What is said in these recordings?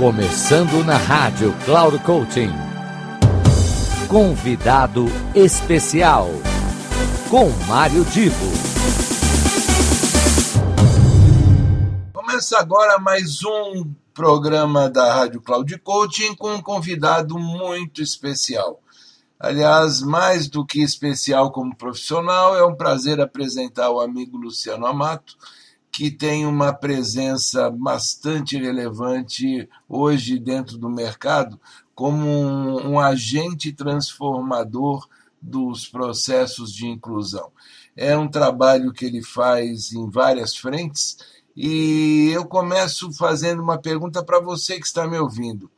Começando na rádio Cloud Coaching. Convidado especial com Mário Divo. Começa agora mais um programa da Rádio Cloud Coaching com um convidado muito especial. Aliás, mais do que especial como profissional, é um prazer apresentar o amigo Luciano Amato, que tem uma presença bastante relevante hoje dentro do mercado como um, um agente transformador dos processos de inclusão. É um trabalho que ele faz em várias frentes e eu começo fazendo uma pergunta para você que está me ouvindo.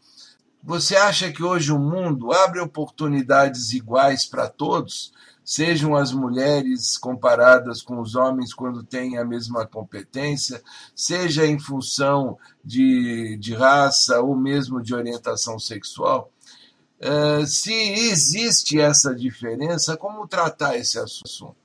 Você acha que hoje o mundo abre oportunidades iguais para todos? sejam as mulheres comparadas com os homens quando têm a mesma competência, seja em função de, de raça ou mesmo de orientação sexual. Uh, se existe essa diferença, como tratar esse assunto?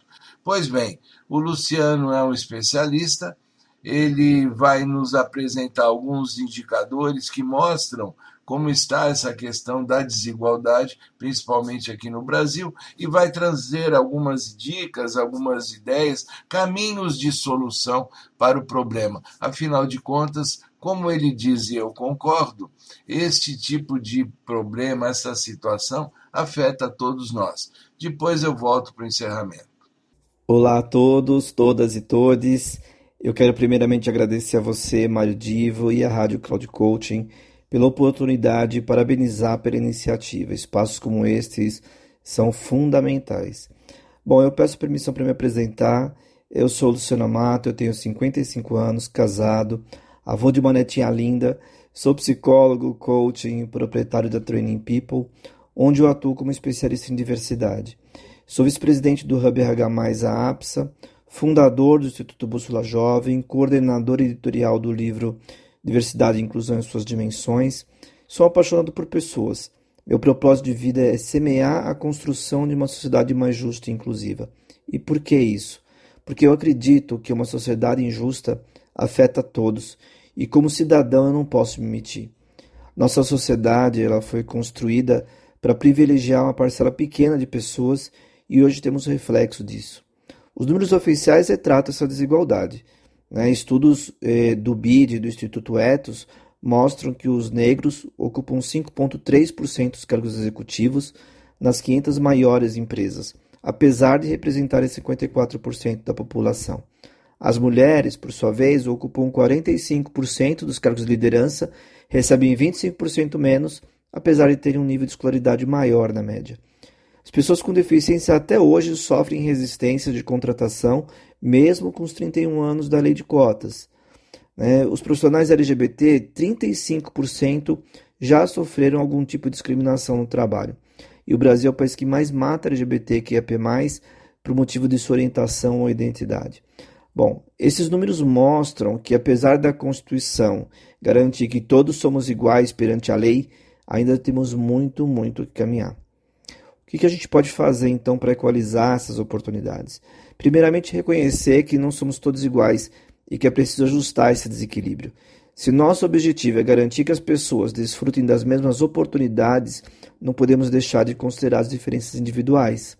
Pois bem, o Luciano é um especialista, ele vai nos apresentar alguns indicadores que mostram como está essa questão da desigualdade, principalmente aqui no Brasil, e vai trazer algumas dicas, algumas ideias, caminhos de solução para o problema. Afinal de contas, como ele diz e eu concordo, este tipo de problema, essa situação, afeta todos nós. Depois eu volto para o encerramento. Olá a todos, todas e todes. Eu quero primeiramente agradecer a você, Mário Divo, e a Rádio Cloud Coaching pela oportunidade e parabenizar pela iniciativa. Espaços como estes são fundamentais. Bom, eu peço permissão para me apresentar. Eu sou Luciano Amato, eu tenho 55 anos, casado, avô de uma netinha linda, sou psicólogo, coaching, proprietário da Training People, onde eu atuo como especialista em diversidade. Sou vice-presidente do Hub RH+, a APSA, fundador do Instituto Bússola Jovem, coordenador editorial do livro diversidade e inclusão em suas dimensões. Sou apaixonado por pessoas. Meu propósito de vida é semear a construção de uma sociedade mais justa e inclusiva. E por que isso? Porque eu acredito que uma sociedade injusta afeta todos e como cidadão eu não posso me omitir. Nossa sociedade ela foi construída para privilegiar uma parcela pequena de pessoas e hoje temos reflexo disso. Os números oficiais retratam essa desigualdade. Né? Estudos eh, do BID do Instituto Etos mostram que os negros ocupam 5,3% dos cargos executivos nas 500 maiores empresas, apesar de representarem 54% da população. As mulheres, por sua vez, ocupam 45% dos cargos de liderança, recebem 25% menos, apesar de terem um nível de escolaridade maior na média. As pessoas com deficiência até hoje sofrem resistência de contratação mesmo com os 31 anos da lei de cotas. Os profissionais LGBT, 35% já sofreram algum tipo de discriminação no trabalho. E o Brasil é o país que mais mata LGBT que é P+, por motivo de sua orientação ou identidade. Bom, esses números mostram que apesar da Constituição garantir que todos somos iguais perante a lei, ainda temos muito, muito que caminhar. O que a gente pode fazer então para equalizar essas oportunidades? Primeiramente, reconhecer que não somos todos iguais e que é preciso ajustar esse desequilíbrio. Se nosso objetivo é garantir que as pessoas desfrutem das mesmas oportunidades, não podemos deixar de considerar as diferenças individuais.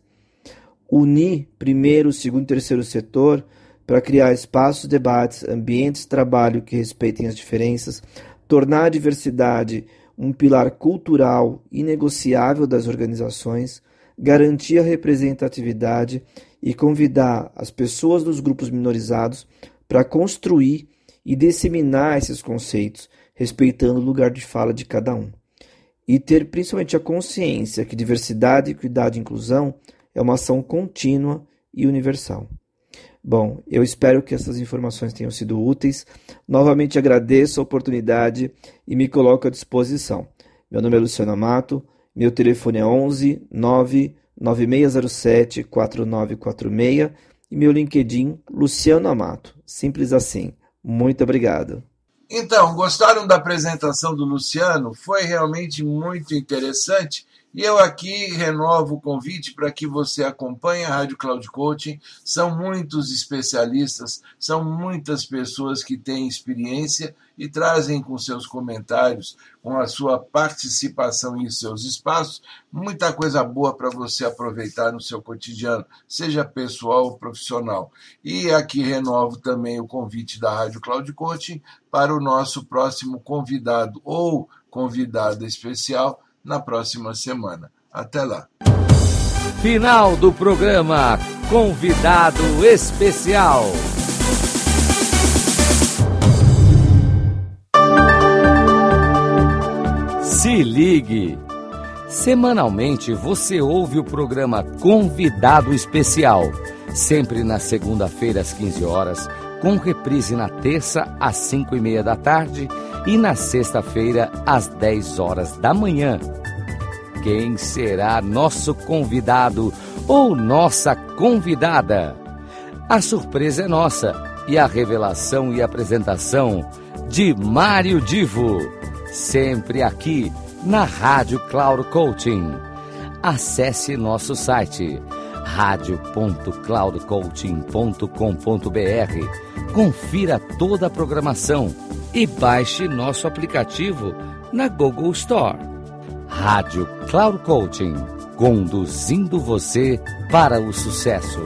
Unir primeiro, segundo e terceiro setor para criar espaços de debates, ambientes de trabalho que respeitem as diferenças, tornar a diversidade um pilar cultural inegociável das organizações, garantir a representatividade e convidar as pessoas dos grupos minorizados para construir e disseminar esses conceitos, respeitando o lugar de fala de cada um. E ter principalmente a consciência que diversidade, equidade e inclusão é uma ação contínua e universal. Bom, eu espero que essas informações tenham sido úteis. Novamente agradeço a oportunidade e me coloco à disposição. Meu nome é Luciano Amato, meu telefone é 11 9 9607 4946 e meu LinkedIn Luciano Amato. Simples assim. Muito obrigado. Então, gostaram da apresentação do Luciano? Foi realmente muito interessante E eu aqui renovo o convite para que você acompanhe a Rádio Cloud Coaching. São muitos especialistas, são muitas pessoas que têm experiência e trazem com seus comentários, com a sua participação em seus espaços, muita coisa boa para você aproveitar no seu cotidiano, seja pessoal ou profissional. E aqui renovo também o convite da Rádio Cloud Coaching para o nosso próximo convidado ou convidada especial na próxima semana. Até lá. Final do programa Convidado Especial. Se ligue! Semanalmente você ouve o programa Convidado Especial, sempre na segunda-feira às 15 horas, com reprise na terça às 5 e meia da tarde e na sexta-feira às 10 horas da manhã. Quem será nosso convidado ou nossa convidada? A surpresa é nossa e a revelação e apresentação de Mário Divo, sempre aqui na Rádio Cloud Coaching. Acesse nosso site radio.cloudcoaching.com.br. Confira toda a programação e baixe nosso aplicativo na Google Store. Rádio Cloud Coaching, conduzindo você para o sucesso.